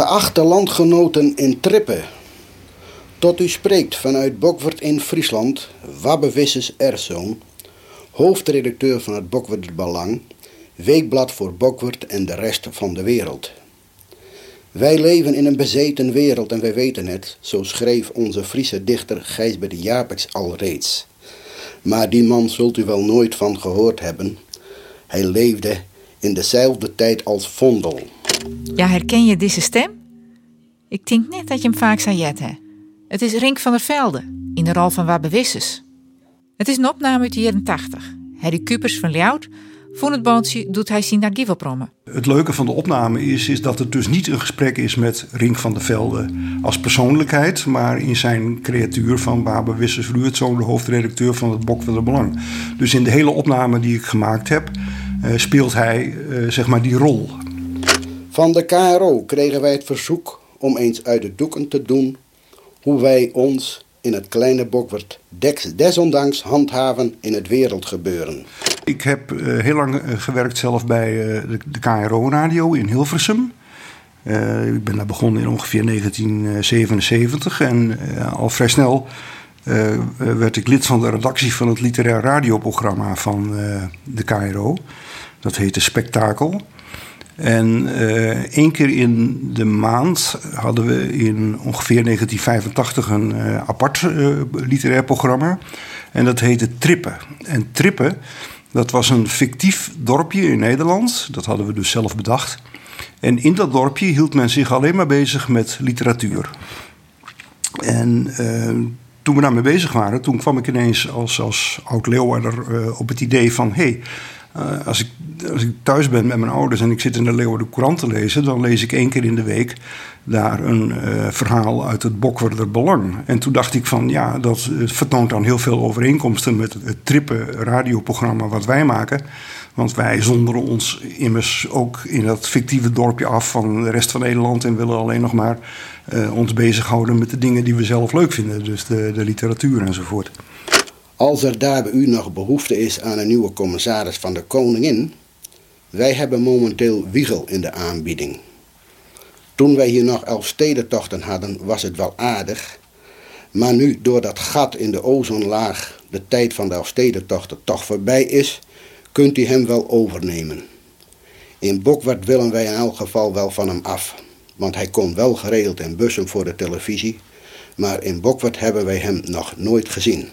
Geachte landgenoten in Trippe. Tot u spreekt vanuit Bokwert in Friesland, Wabbe Wisses Erzoon, hoofdredacteur van het Bokwert Belang, weekblad voor Bokwert en de rest van de wereld. Wij leven in een bezeten wereld en wij weten het, zo schreef onze Friese dichter Gijsbert Japeks al reeds. Maar die man zult u wel nooit van gehoord hebben. Hij leefde in dezelfde tijd als Vondel. Ja, herken je deze stem? Ik denk net dat je hem vaak zei hè. Het is Rink van der Velde, in de rol van Wisses. Het is een opname uit de jaren 80. Harry Kupers van Ljout voor het bandje doet hij zien naar Givelprommen. Het leuke van de opname is, is dat het dus niet een gesprek is met Rink van der Velde als persoonlijkheid, maar in zijn creatuur van Wabe Wissers Ruurtzoon, de hoofdredacteur van het Bok van de Belang. Dus in de hele opname die ik gemaakt heb, speelt hij uh, zeg maar die rol. Van de KRO kregen wij het verzoek om eens uit de doeken te doen hoe wij ons in het kleine Bokwert desondanks handhaven in het wereldgebeuren. Ik heb uh, heel lang uh, gewerkt zelf bij uh, de, de KRO-radio in Hilversum. ik ben daar begonnen in ongeveer 1977 en al vrij snel werd ik lid van de redactie van het literair radioprogramma van de KRO. Dat heette Spektakel. En uh, één keer in de maand hadden we in ongeveer 1985 een uh, apart uh, literair programma. En dat heette Trippen. En Trippen, dat was een fictief dorpje in Nederland. Dat hadden we dus zelf bedacht. En in dat dorpje hield men zich alleen maar bezig met literatuur. En toen we daarmee bezig waren, toen kwam ik ineens als, als oud-Leeuwarder op het idee van... Hey, uh, als, ik, als ik thuis ben met mijn ouders en ik zit in de Leeuwarden Courant te lezen, dan lees ik één keer in de week daar een uh, verhaal uit het Bokwerder Belang. En toen dacht ik van ja, dat vertoont dan heel veel overeenkomsten met het, het trippen radioprogramma wat wij maken. Want wij zonderen ons immers ook in dat fictieve dorpje af van de rest van Nederland en willen alleen nog maar uh, ons bezighouden met de dingen die we zelf leuk vinden. Dus de, de literatuur enzovoort. Als er daar bij u nog behoefte is aan een nieuwe commissaris van de Koningin, wij hebben momenteel Wiegel in de aanbieding. Toen wij hier nog elf stedentochten hadden, was het wel aardig. Maar nu, door dat gat in de ozonlaag, de tijd van de elfstedentochten toch voorbij is, kunt u hem wel overnemen. In Bokwart willen wij in elk geval wel van hem af. Want hij komt wel geregeld in bussen voor de televisie. Maar in Bokwart hebben wij hem nog nooit gezien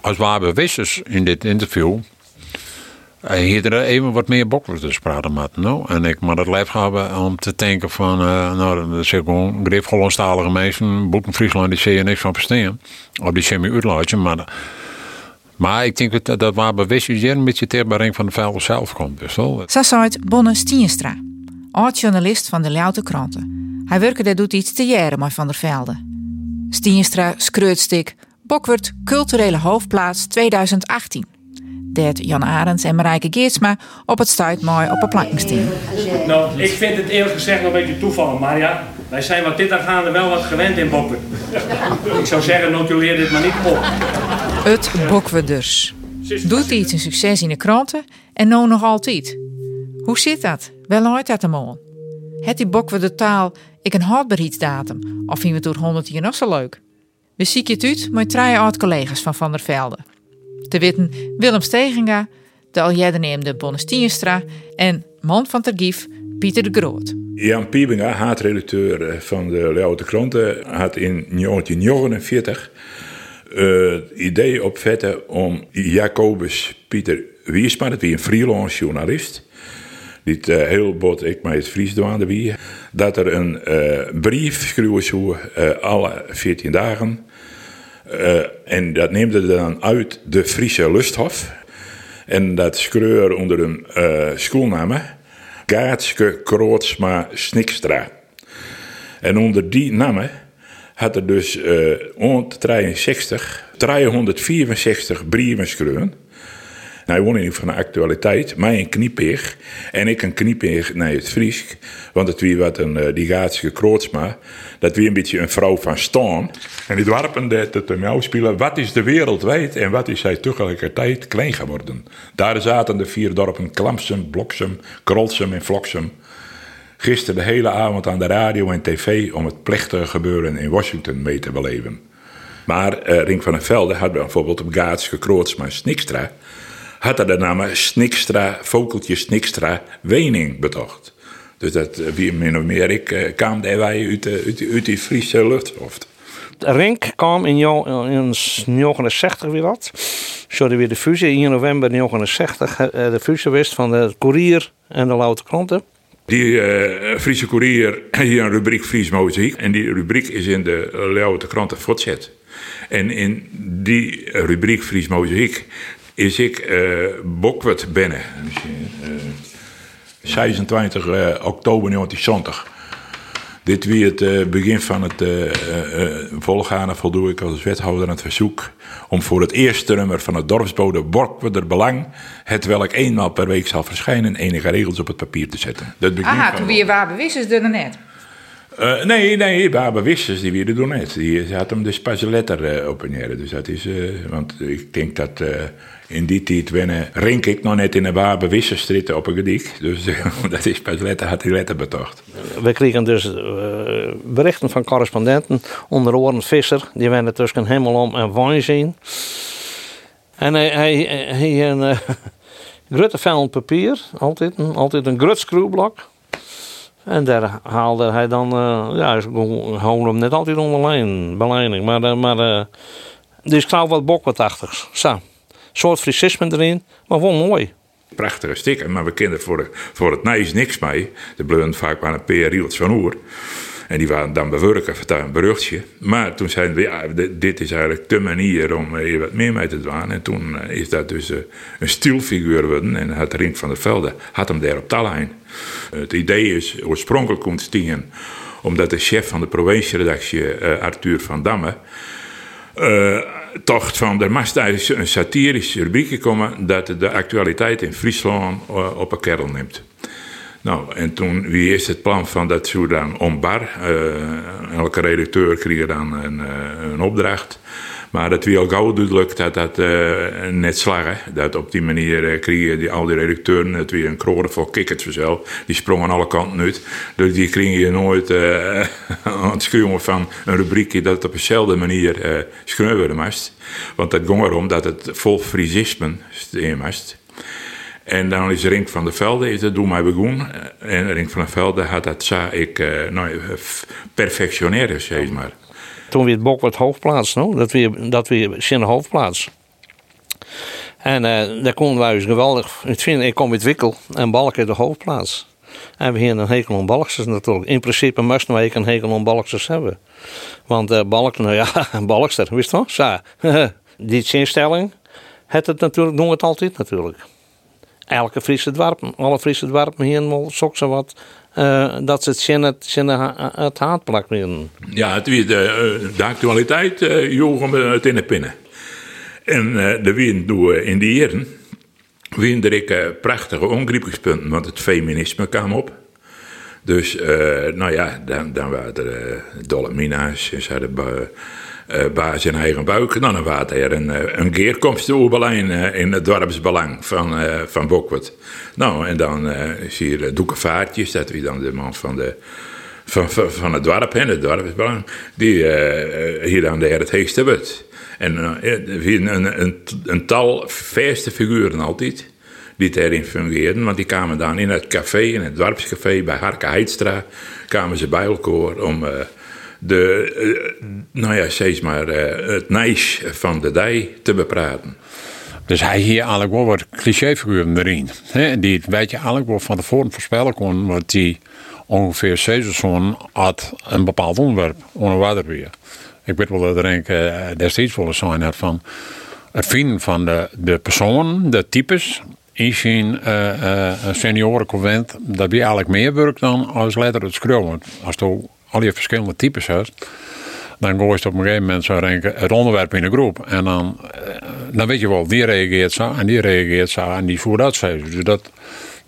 als we wissers in dit interview. En hier er even wat meer te praten met. Nou. En ik maar het lijf hebben om te denken van, uh, nou, dat is gewoon grief Hollandstalige mensen, boeken Friesland, die zie je niks van verstaan. Op die semi-uitlaatje, maar, maar ik denk dat, dat waar bewust een beetje ter bereiking van de veilig zelf komt. Dus wel. Het Bonne Stienstra, oud-journalist van de Ljoute Kranten. Hij werkte daar doet iets te jaren met Van der Velde. Stienstra schreeuwt Bokwert Culturele Hoofdplaats 2018. Dat Jan Arends en Marijke Geertsma op het stuit mooi op een plankingsteen. Nou, ik vind het eerlijk gezegd nog een beetje toeval, maar ja, wij zijn wat dit aangaande wel wat gewend in Bokwert. Ik zou zeggen, notuleer dit maar niet op. Het Bokwerders. Doet iets een succes in de kranten en nou nog altijd. Hoe zit dat? Wel nooit dat hem Het die Bokwerder taal ik een houdbaarheidsdatum? Of vinden we het door 100 jaar nog zo leuk? We zieken het uit met drie oud-collega's van Van der Velde. Te witten Willem Steginga, de aljedderneemde Bonnestienstra en man van Tergief Pieter de Groot. Jan Piebinga, haatredacteur eh, van de Leeuwarden Kranten, had in 1949 uh, het idee om Jacobus Pieter Wiersma, dat wie een freelance journalist, die uh, heel bot ik maar het Fries doende wie, dat er een uh, brief schreeuwen alle 14 dagen uh, en dat neemde dan uit de Friese Lusthof. En dat schreur onder een uh, schoolnaam Gaatske Krootsma Snikstra. En onder die namen had er dus uh, 163, 364 brieven geschreven. Nou, woon ik van de actualiteit, mij een kniepeer en ik een kniepeer naar het Fries. Want het wie wat een uh, die Gaatske Krootsma, dat wie een beetje een vrouw van staan. En die dwarpen dat het jou wat is de wereld wijd en wat is zij tegelijkertijd klein geworden. Daar zaten de vier dorpen Klamsum, Bloksum, Krolsum en Vloksum. gisteren de hele avond aan de radio en tv om het plechtige gebeuren in Washington mee te beleven. Maar uh, Ring van der Velde had bijvoorbeeld op Gaats gekroord maar Snikstra had er de naam Snikstra, Vokeltje Snikstra Wening betocht. Dus dat, eh, wie min of meer ik, uh, kwam wij uit, uit, uit die Friese luchthoofd. Rink kwam in 1969 weer wat. Sorry, weer de fusie. In november 1969 de fusie wist van de Courier en de Loute Kranten. Die uh, Friese Courier hier een rubriek Fries muziek. En die rubriek is in de Loute Kranten voortzet. En in die rubriek Fries muziek is ik uh, Bokwet binnen. Uh, 26 uh, oktober 1970. Dit wie het begin van het volgaan voldoe ik als wethouder aan het verzoek om voor het eerste nummer van het dorpsbode Borkweder Belang, het welk eenmaal per week zal verschijnen, enige regels op het papier te zetten. Dat Aha, toen weer waar bewust is er net. Uh, nee, nee, Baba Wissers, die weer doen net. Die had hem dus pas letter uh, op en Dus dat is, uh, want ik denk dat in die tijd wennen, rink ik nog net in een Baba Wissers op een gedicht. Dus dat is pas letter, had hij letter betocht. We kregen dus berichten van correspondenten, onder oren Visser, die werden tussen helemaal om en wijn zien. En hij, hij, hij een grote papier, altijd, altijd een groot screwblok. En daar haalde hij dan, uh, ja, gewoon hem net altijd onder lijn. Maar, uh, maar uh, dus ik wat bokwatachtigs. Zo. Soort frisisme erin, maar wel mooi. Prachtige stikken, maar we kennen voor, voor het nijs niks mee. De bleun vaak maar een PR van oer. En die waren dan bewerken voor een beruchtje. Maar toen zeiden we, ja, dit is eigenlijk de manier om hier wat meer mee te doen. En toen is dat dus een stilfiguur geworden. En had Rink van der Velde had hem daar op Tallijn. Het idee is oorspronkelijk ontstaan omdat de chef van de provincieredactie, uh, Arthur van Damme, uh, tocht van er moest een satirische rubriek komen dat de actualiteit in Friesland op een kerel neemt. Nou, en toen, wie is het plan van dat zo dan ombar? elke redacteur kreeg dan een, een opdracht. Maar het al gauw duidelijk dat dat uh, net slagen. Dat op die manier uh, kregen die, al die redacteuren het weer een kroren vol kikkers vanzelf. Die sprongen alle kanten uit. Dus die kregen je nooit uh, aan het van een rubriekje dat het op dezelfde manier uh, moest. Want het ging erom dat het vol frisisme moest. En dan is Rink van der Velde, is dat doe mij begonnen. En Rink van der Velde had dat, zei ik, uh, nou, perfectioneren, zeg maar. Toen weer het bok wat hoofdplaats, no? dat weer, dat weer zijn hoofdplaats. En uh, daar konden wij dus geweldig het vinden. Ik kom uit Wikkel en Balk is de hoofdplaats. En we hier een hekel om Balksters natuurlijk. In principe moesten wij een hekel om Balksters hebben. Want uh, Balk, nou ja, Balkster, wist je wel? Die instelling, het het natuurlijk, doen het altijd natuurlijk. Elke Friese dwarp, alle Friese dwarpen hier wel zo wat uh, dat ze het zin het, het haatplak. Ja, het de, eh, de actualiteit uh, we het in de pinnen. En uh, de wind doen in die jaren wind er ik prachtige ongrieppingspunten, want het feminisme kwam op. Dus, nou ja, dan, dan waren er Dolomina's ze hadden uh, baas in eigen buik. Nou, dan was er een, eh, een keerkomst Oerbelijn uh, in het dorpsbelang van, uh, van Bokwert. Nou, en dan zie je Doeke Vaartjes, dat wie dan de man van, de, van, van, het dorp, en het dorpsbelang, die hier dan de het heegste wordt. En een, een, een, een tal verste figuren altijd die daarin fungeerden. Want die kwamen dan in het café, in het dorpscafé bij Harke Heidstra, kwamen ze bij elkaar om de, uh, nou ja, steeds maar uh, het nijs van de dij te bepraten. Dus hij hier eigenlijk wel wat clichéfiguren erin. Hè? Die weet je eigenlijk wel van tevoren voorspellen kon, wat die ongeveer seizoen had een bepaald onderwerp onder weer. Ik weet wel dat er een uh, destijds wel zijn van het vinden van de, de personen, de types, in zijn uh, uh, seniorenconvent, dat wie eigenlijk meer werk dan als letter het schreeuwen. Als al je verschillende types hebt, dan gooi je op een gegeven moment zo denken, het onderwerp in de groep. En dan, eh, dan weet je wel, die reageert zo en die reageert zo en die voert dat zo. Dus, dat,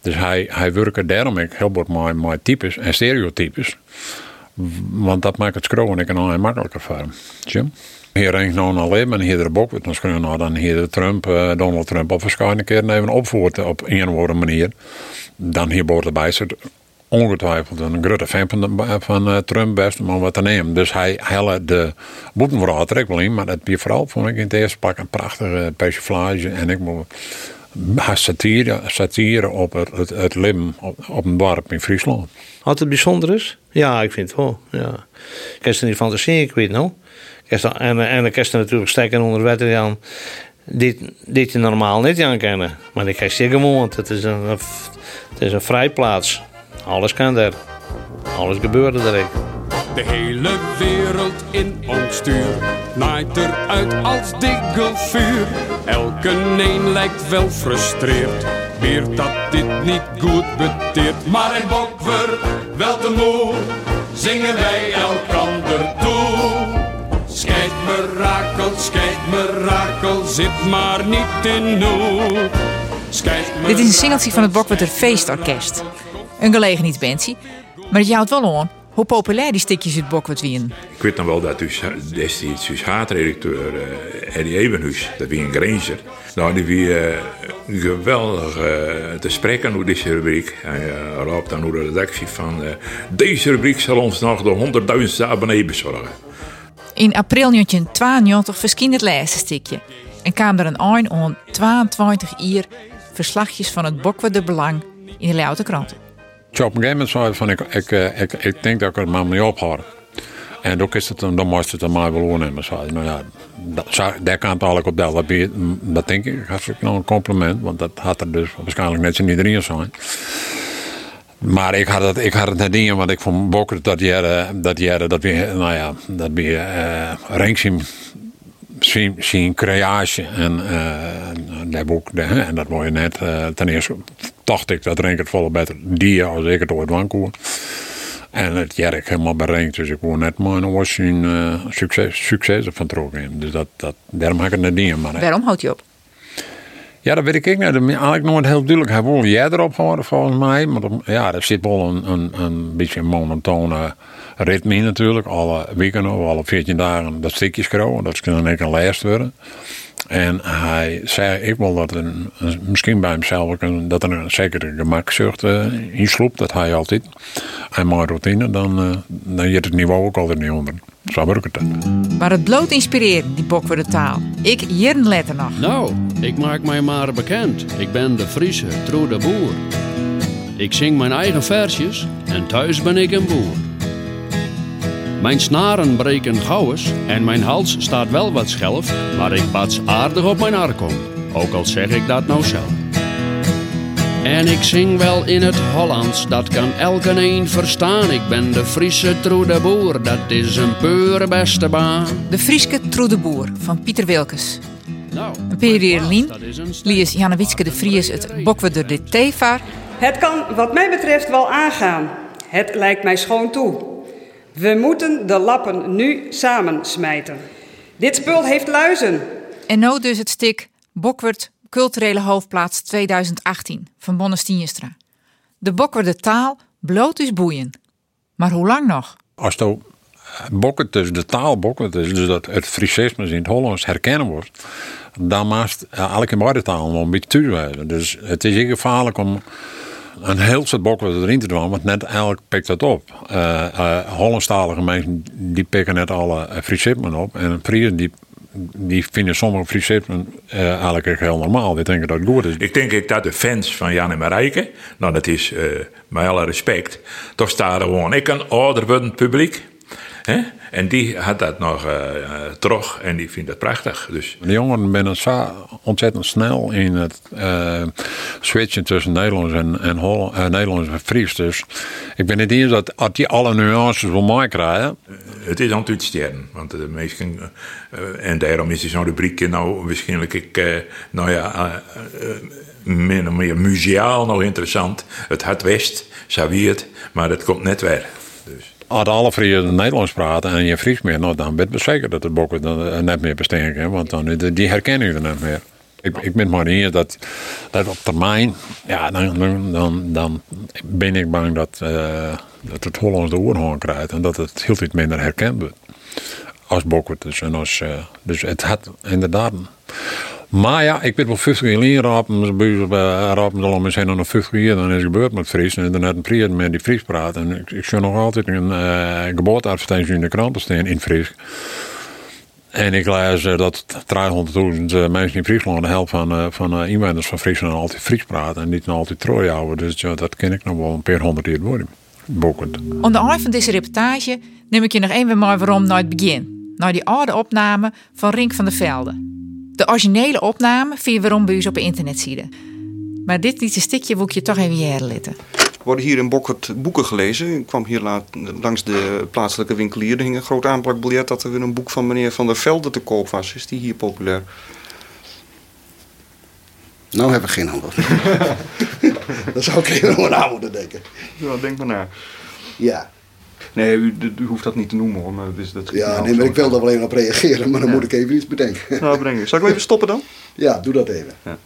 dus hij, hij werkt daarom ik heel wat met, met types en stereotypes. Want dat maakt het scrollen ik een makkelijker voor hem. Jim? Hier renkt nou alleen en hier de bok. Dan kunnen nou dan hier de Trump, uh, Donald Trump op verschillende keer even opvoeren op een andere manier. Dan hier boven erbij ongetwijfeld een grote fan van, van uh, Trump best om wat te nemen. Dus hij helle de er ook wel in, maar dat is vooral vond ik in het eerste pak een prachtige persiflage en ik moet satire, satire op het, het, leven op, op, een dorp in Friesland. Had het bijzonder is? Ja, ik vind het wel. Ja. Ik kan er niet fantaseren, ik weet nou. En, en dan kan je natuurlijk steken onder wetten aan dit, dit je normaal niet aan kennen. Maar ik krijg zeker want het is een, het is een vrijplaats. Alles kan er. Alles gebeurde er. De hele wereld in ons stuur naait eruit als vuur. Elke een lijkt wel frustreerd, weer dat dit niet goed beteert. Maar in Bokwer, wel te moe, zingen wij elkander toe. Schijt mirakel, schijt mirakel, zit maar niet in nood. Dit is een singeltje van het Bokwerder Feestorkest. Een gelegenheidsbandje, maar het houdt wel aan hoe populair die stukjes het Bokwert wien. Ik weet nog wel dat dus destijds dus haatredacteur uh, Eddie Ebenhuis, dat wie een Granger, nou die wie uh, geweldig uh, te spreken over deze rubriek. Hij uh, raapt dan over de redactie van deze rubriek zal ons nog de 100.000 abonnee bezorgen. In april 1992 verscheen het laatste stukje en kwam er een eind aan 22 uur verslagjes van het Bokwerde Belang in de Leeuwarden kranten. Op een gegeven moment zei van ik, ik, ik, ik denk dat ik er maar mee ophouden. En dan, is het, dan moest het aan mij wel nemen. Nou ja, dat, daar kan het eigenlijk op deel. Dat, dat denk ik hartstikke nog een compliment. Want dat had er dus waarschijnlijk net zo iedereen zijn. Maar ik had het, ik had het net in, want ik vond Bokker dat jaren, dat jaren, dat weer, nou ja, dat weer uh, zien, zien creatie en uh, dat boek, en dat je net, ten eerste dacht ik dat Renk het volle beter die als ik het ooit wankoer. En het jerk helemaal bereikt, dus ik word net maar een was uh, succes, succes van trokken. Dus dat, dat, daarom heb ik het niet. Maar, Waarom houdt je op? Ja, dat weet ik niet. Eigenlijk nooit heel duidelijk. Hij wil jij erop houden, volgens mij. Maar ja, er zit wel een, een, een beetje een monotone ritme in natuurlijk. Alle weken of alle 14 dagen dat stukjes kroon. Dat kan dan een lijst worden. En hij zei ik wel dat een, misschien bij hemzelf dat er een zekere gemakzucht uh, in sloep. Dat hij altijd. En maar routine, dan, uh, dan je het niveau ook altijd niet onder. Zo werkt het. Maar het bloot inspireert, die bok voor de taal. Ik hier een letter nog. Nou, ik maak mij maar bekend. Ik ben de Friese Troede Boer. Ik zing mijn eigen versjes en thuis ben ik een boer. Mijn snaren breken gauwes en mijn hals staat wel wat schelf, maar ik bats aardig op mijn arkom, ook al zeg ik dat nou zelf. En ik zing wel in het Hollands, dat kan elke een verstaan. Ik ben de Friese Troede Boer, dat is een pure beste baan. De Frieske Troede Boer van Pieter Wilkes. Nou, een periode lies Janne Witske de Vries het Bokweder de Tevaar. Het kan wat mij betreft wel aangaan. Het lijkt mij schoon toe. We moeten de lappen nu samensmijten. Dit spul heeft luizen. En nou dus het stik Bokwert Culturele Hoofdplaats 2018 van Bonne Stienstra. De Bokwerde taal bloot is boeien. Maar hoe lang nog? Als je bokken dus de taal bokken, dus, dus dat het Friesisme in het Hollands herkennen wordt, dan maakt elke beide taal nog een beetje thuis Dus het is heel gevaarlijk om een heel soort bokken erin te doen, want net eigenlijk pikt dat op. Uh, uh, Hollandstalige mensen die pikken net alle Friesismen op en Friesen die die vinden sommige Friesismen eigenlijk heel normaal. Die denken dat het goed is. Ik denk dat de fans van Jan en Marijke, nou dat is met alle respect, toch staan gewoon ik een ouder publiek. Hè? En die had dat nog uh, terug en die vindt het prachtig. Dus. De jongeren zijn zo ontzettend snel in het uh, switchen tussen Nederlands en, en Holland, uh, Nederlands en Fries. Dus ik ben het eens dat als die alle nuances wil mij krijgen. het is aan het sterren. Want de meesten, en daarom is zo'n rubriek nou waarschijnlijk ik, nou ja, min of meer museaal nog interessant. Het had West, het, maar dat komt net weer. Als alle Friesen Nederlands praten en je Fries meer, nou, dan ben je zeker dat de bokken dan eh, net meer bestaan want dan, die herkennen je net meer. Ik, ik ben maar hier dat, dat op termijn, ja, dan, dan, dan ben ik bang dat, uh, dat het Hollands de oorhoorn krijgt en dat het heel veel minder herkend wordt als bokken. Dus, en als, dus het had inderdaad Maar ja, ik weet wel 50 jaar in rapen, al om zijn nog 50 jaar, dan is het gebeurd met Fries. En dan had een prier met die Fries praten. En ik, ik zie nog altijd een uh, geboorteadvertentie in de kranten staan in Fries. En ik lees uh, dat 300.000 uh, mensen in Friesland de helft van, uh, van inwoners van Friesland altijd Fries praten en niet altijd trooi houden. Dus dat ken ik nog wel een paar honderd jaar worden. Boekend. Aan de eind van deze reportage neem ik je nog even maar waarom naar het begin. Naar die oude opname van Rink van der Velde. De originele opname vind je waarom bij ons op de internetsite. Maar dit liedje stikje wil ik je toch even herletten. We worden hier in Bokkert boeken gelezen. Ik kwam hier laat, langs de plaatselijke winkelier. Er hing een groot aanplakbiljet dat er weer een boek van meneer Van der Velde te koop was. Is die hier populair? Nou heb ik geen antwoord. dat zou ik even over na moeten denken. Ja, denk maar na. Ja. Nee, u, u, hoeft dat niet te noemen hoor. Maar dus dat ja, nee, maar ik wil er wel even op reageren, maar dan ja. moet ik even iets bedenken. Nou, bedenken. Zal ik even stoppen dan? Ja, doe dat even. Ja.